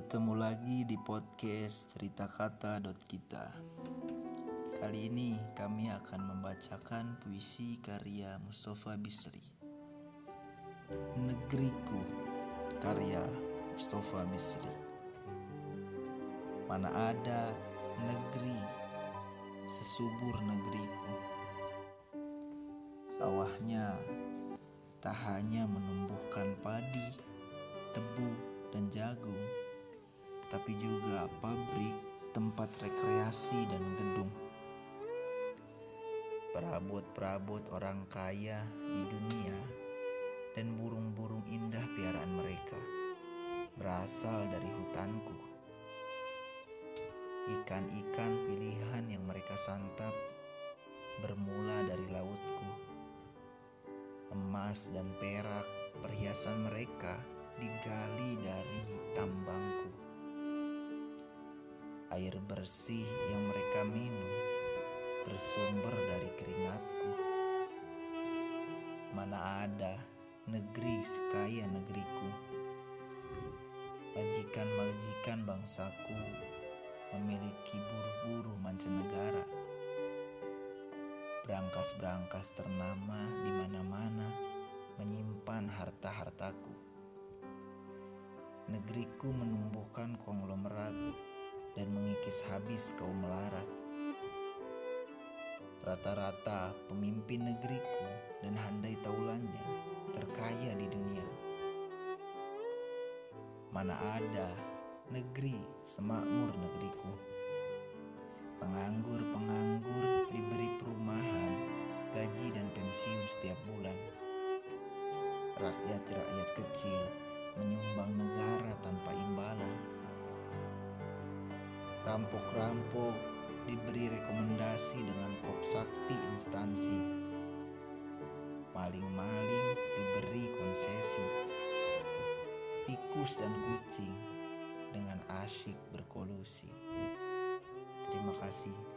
Bertemu lagi di podcast cerita kata kita. Kali ini kami akan membacakan puisi karya Mustafa Bisri. Negeriku karya Mustafa Bisri. Mana ada negeri sesubur negeriku. Sawahnya tak hanya menumbuhkan padi, tebu, dan jagung, tapi juga pabrik, tempat rekreasi, dan gedung. Perabot-perabot orang kaya di dunia dan burung-burung indah piaraan mereka berasal dari hutanku. Ikan-ikan pilihan yang mereka santap bermula dari lautku emas dan perak perhiasan mereka digali dari tambangku. Air bersih yang mereka minum bersumber dari keringatku. Mana ada negeri sekaya negeriku. Majikan-majikan bangsaku memiliki buruh-buruh mancanegara Berangkas-berangkas ternama di mana-mana menyimpan harta-hartaku. Negeriku menumbuhkan konglomerat dan mengikis habis kaum melarat. Rata-rata pemimpin negeriku dan handai taulannya terkaya di dunia. Mana ada negeri semakmur negeriku. Penganggur-penganggur diberi perumahan, gaji dan pensiun setiap bulan. Rakyat-rakyat kecil menyumbang negara tanpa imbalan. Rampok-rampok diberi rekomendasi dengan kop sakti instansi. Maling-maling diberi konsesi. Tikus dan kucing dengan asyik berkolusi. Terima kasih.